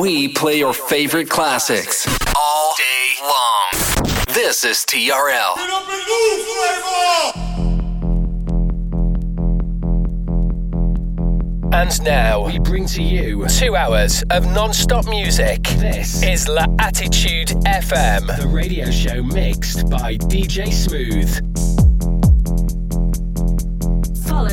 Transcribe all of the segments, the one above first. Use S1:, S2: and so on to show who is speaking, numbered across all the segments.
S1: we play your favorite classics all day long. This is TRL.
S2: And now we bring to you two hours of non-stop music. This is La Attitude FM, the radio show mixed by DJ Smooth.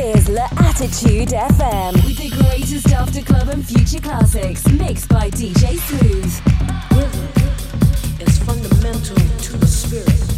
S3: Attitude FM with the greatest after club and future classics mixed by DJ Smooth.
S4: Rhythm is fundamental to the spirit.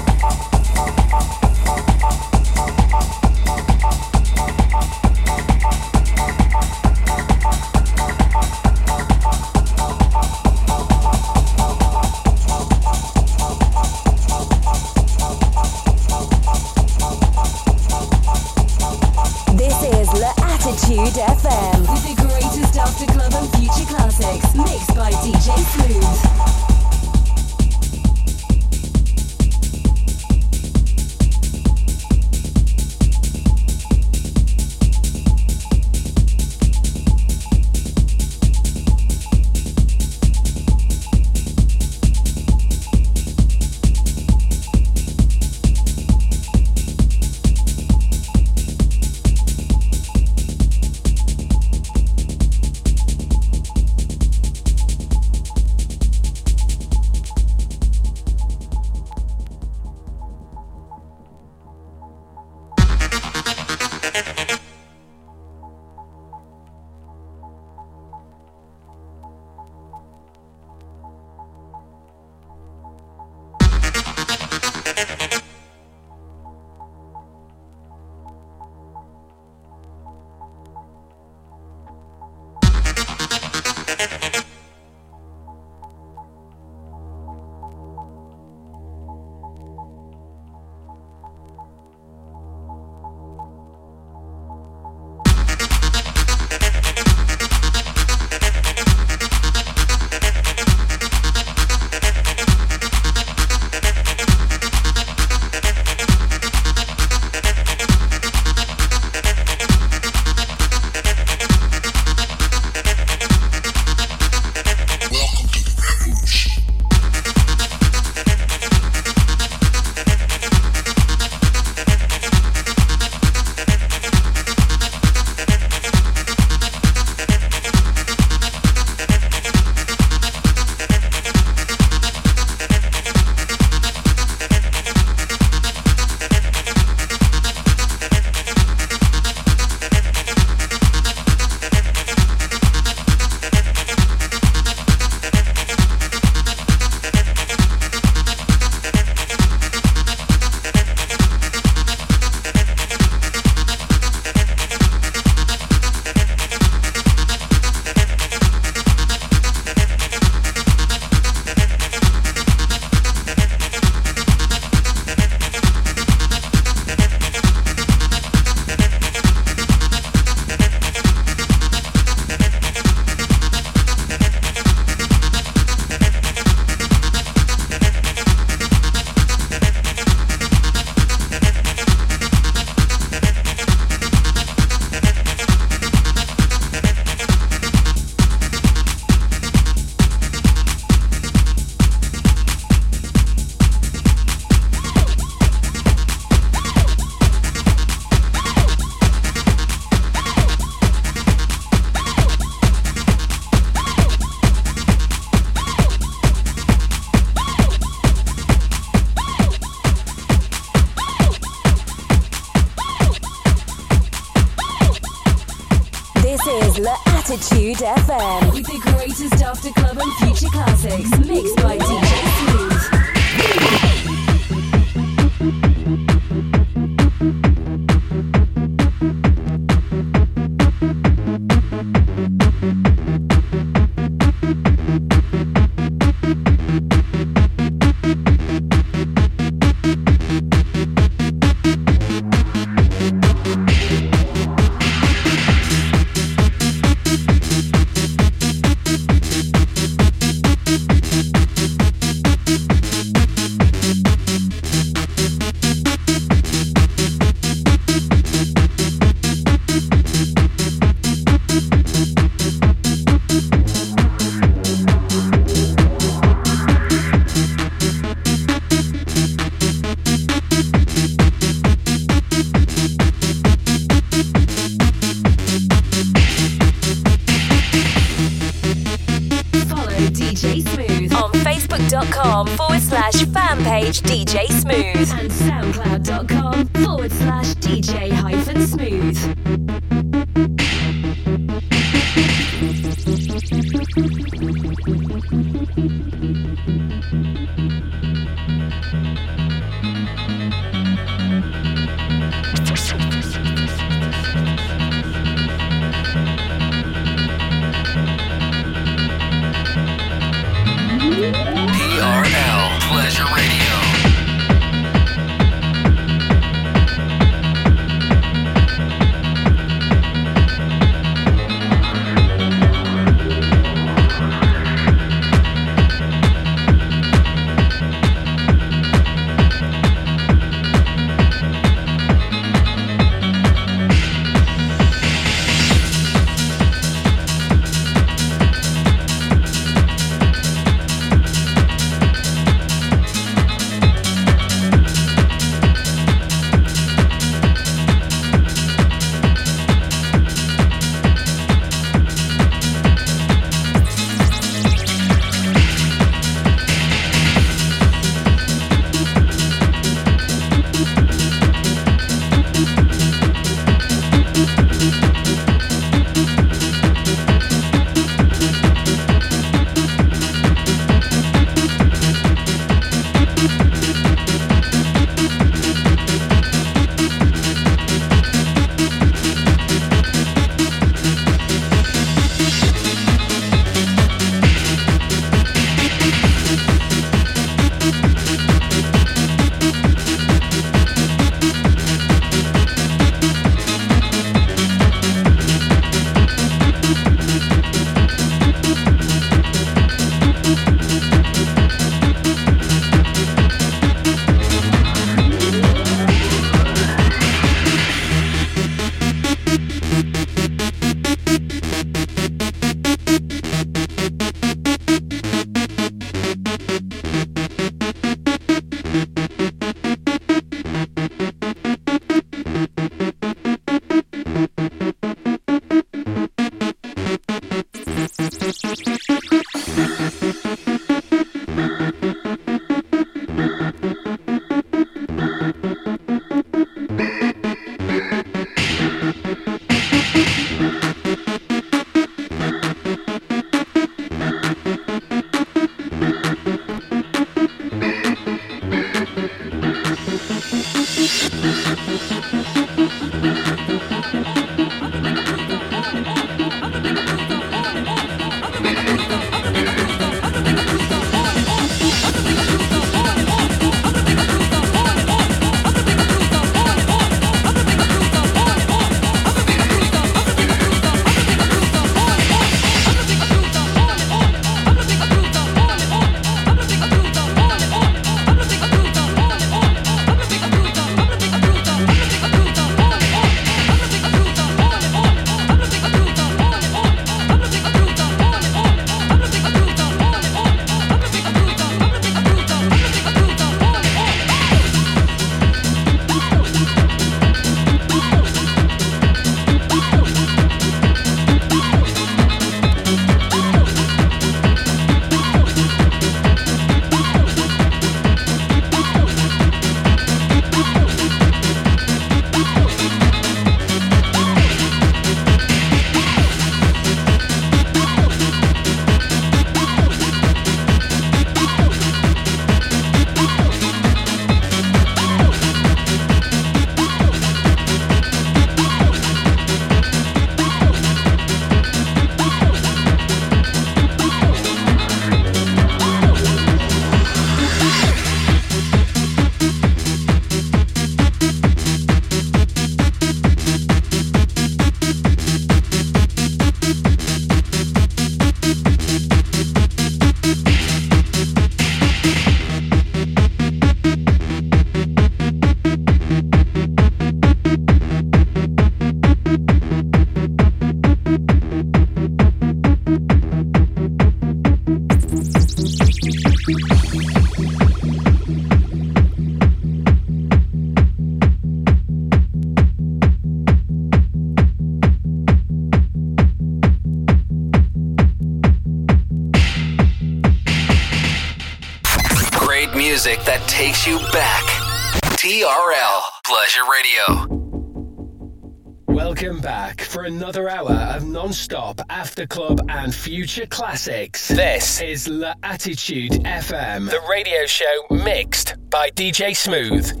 S1: Back
S2: for another hour of non-stop after club and future classics. This is L'Attitude FM, the radio show mixed by DJ Smooth.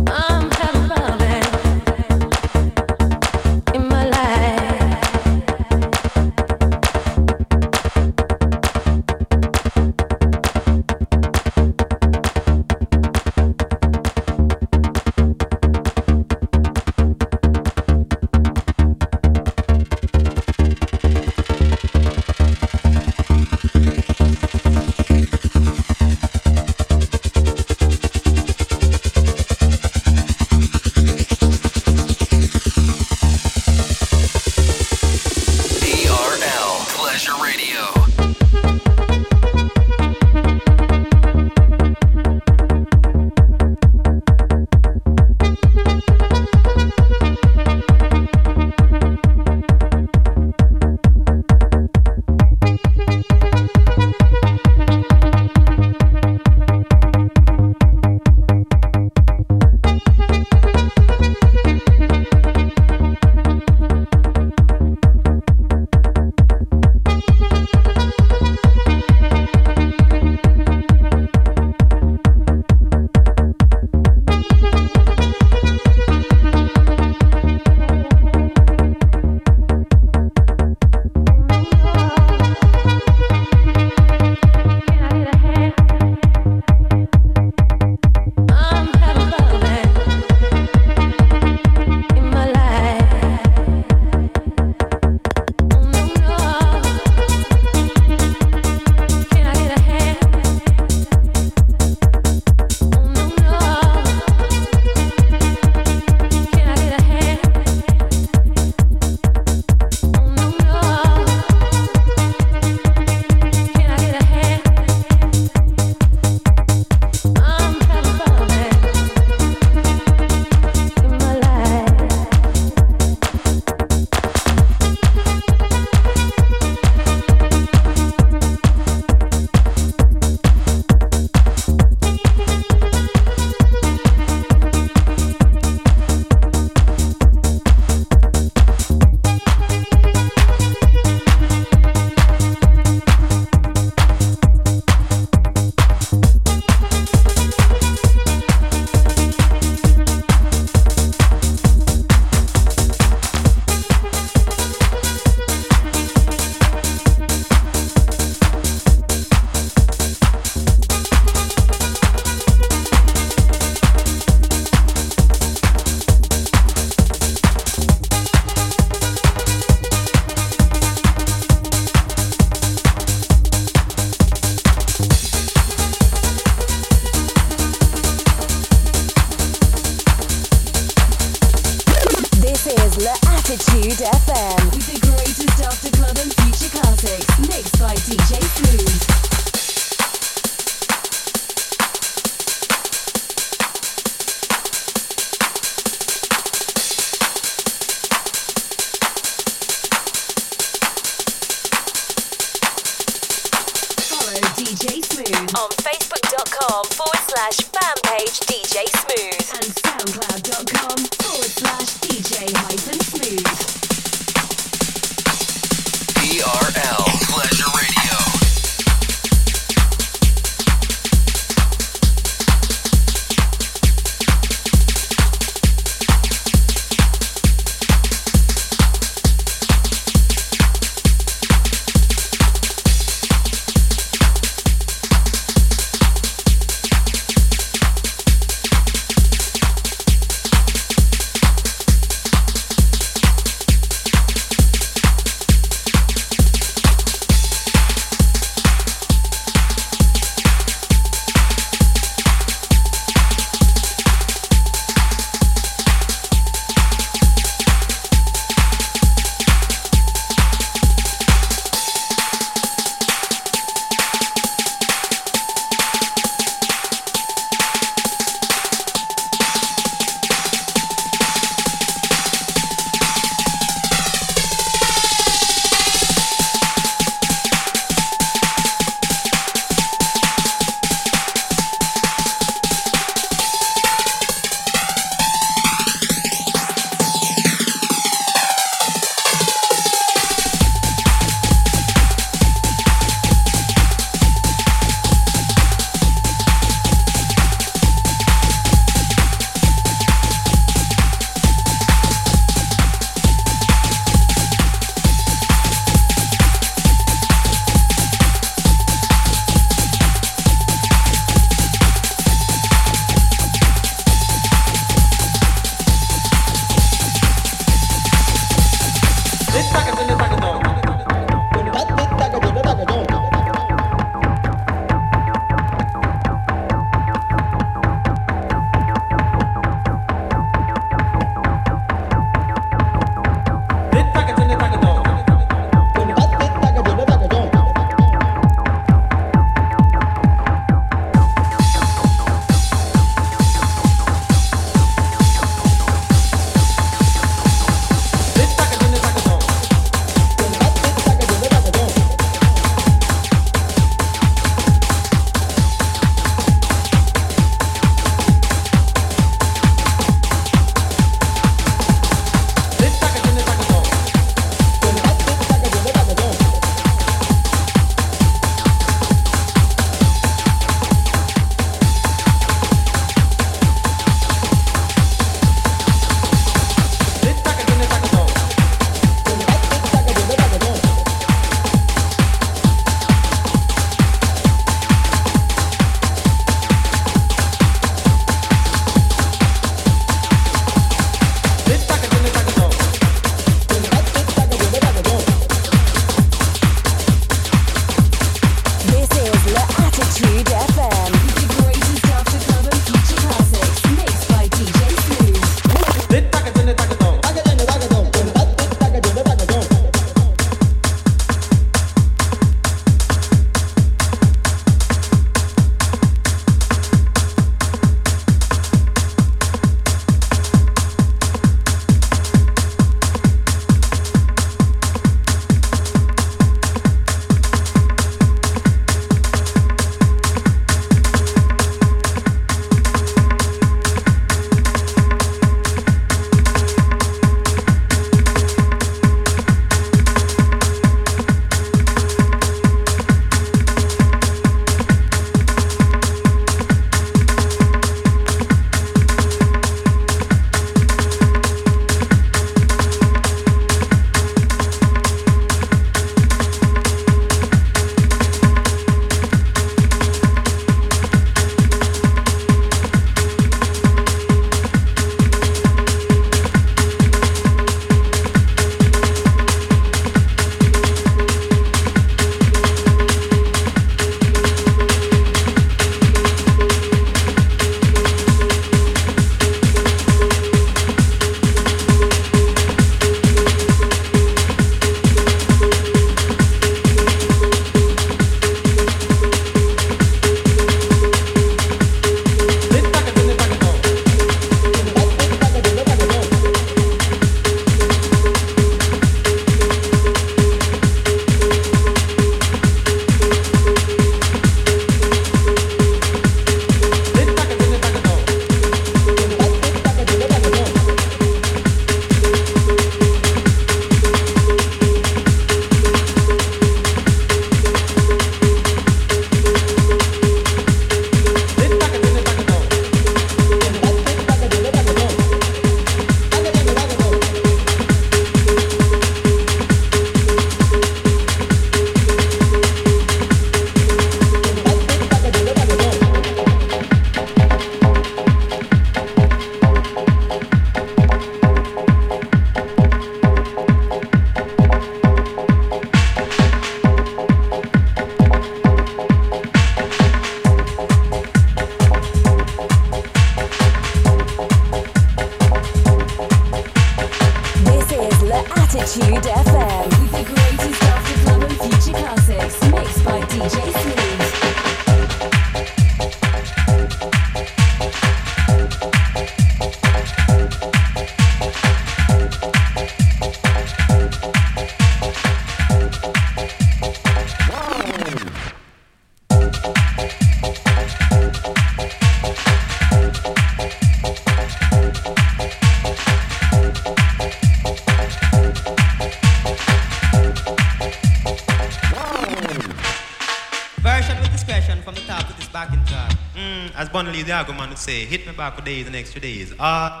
S5: Bonnie the Argument would say, hit me back for days and extra days. Uh,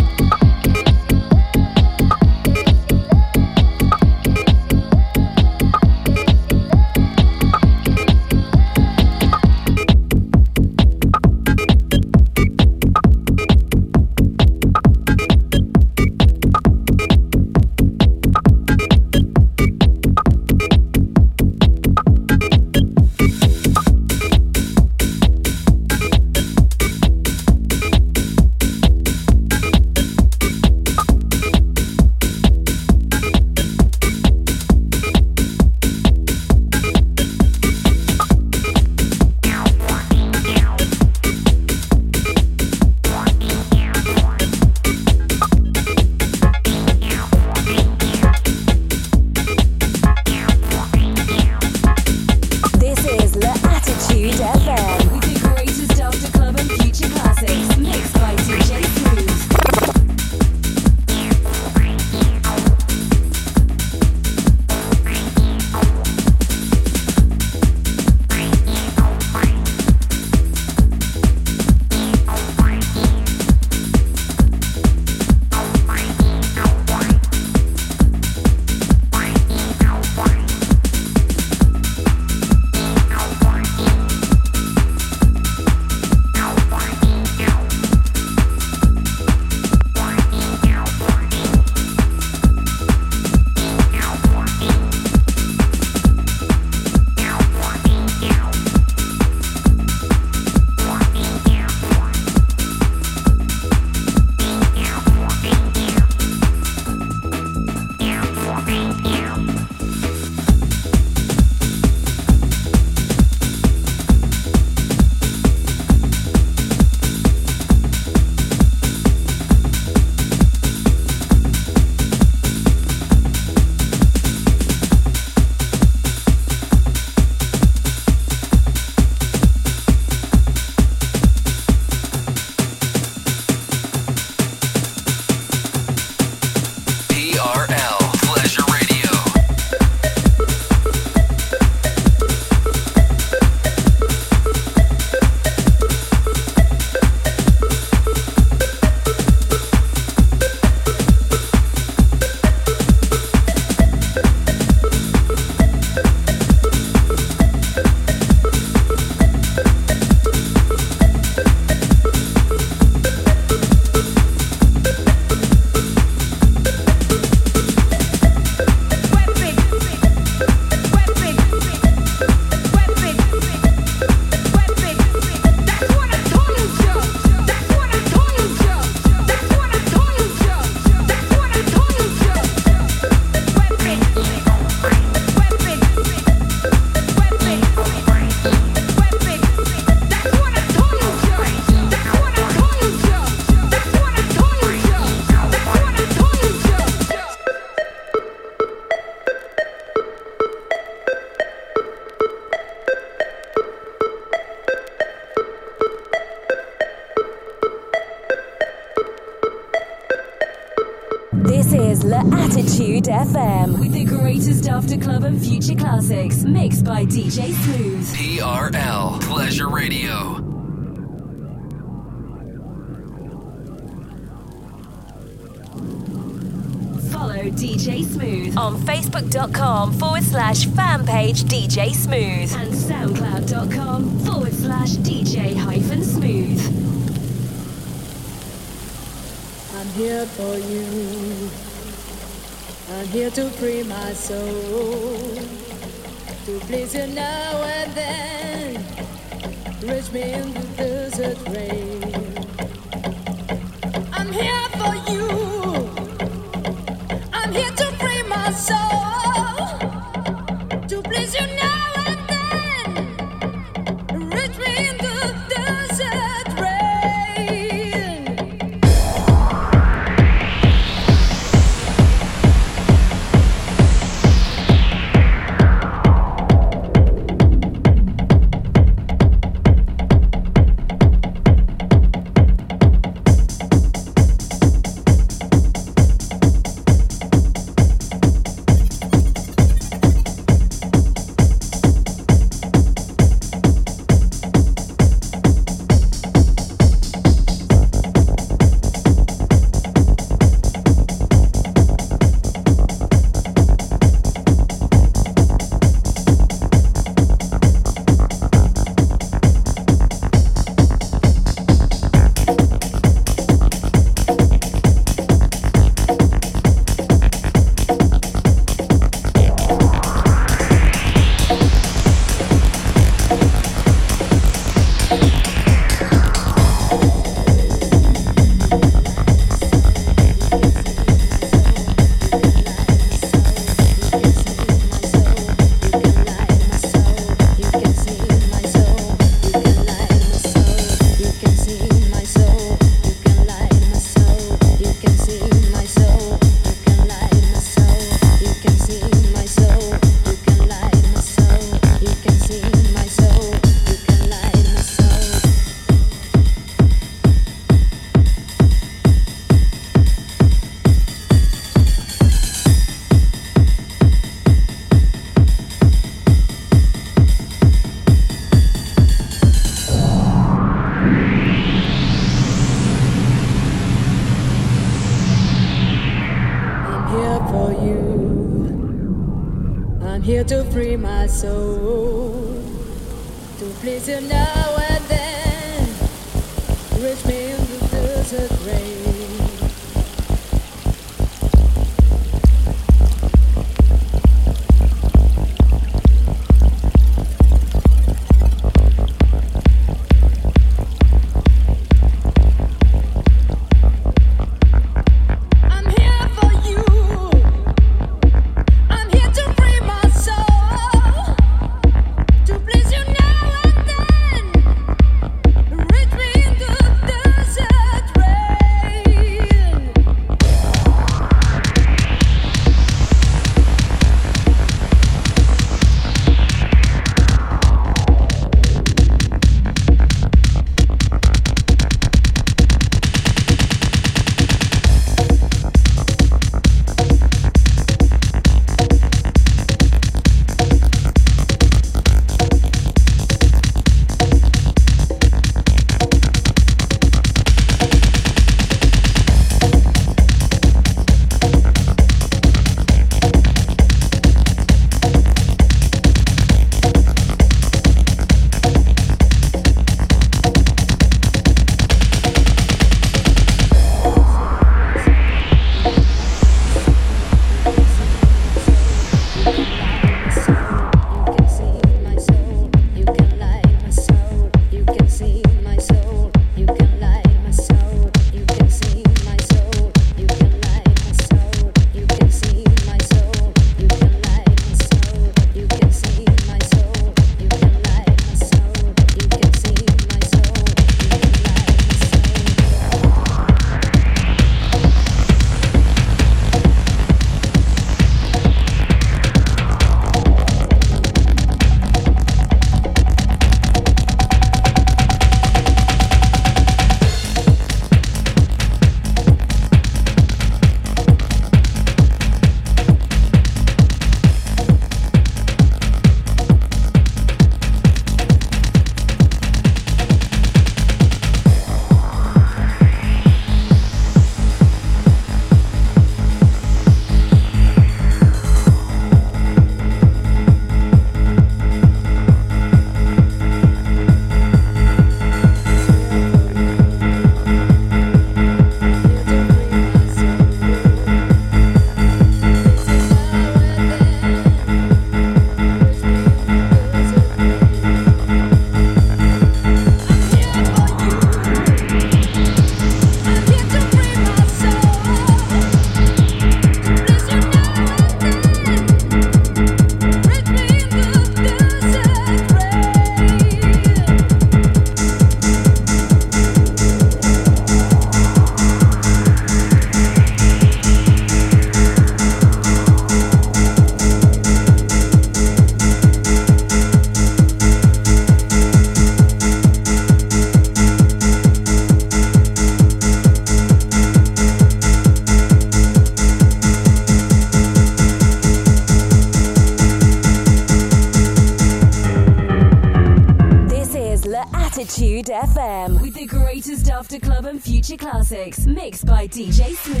S3: Future Classics, mixed by DJ Smooth.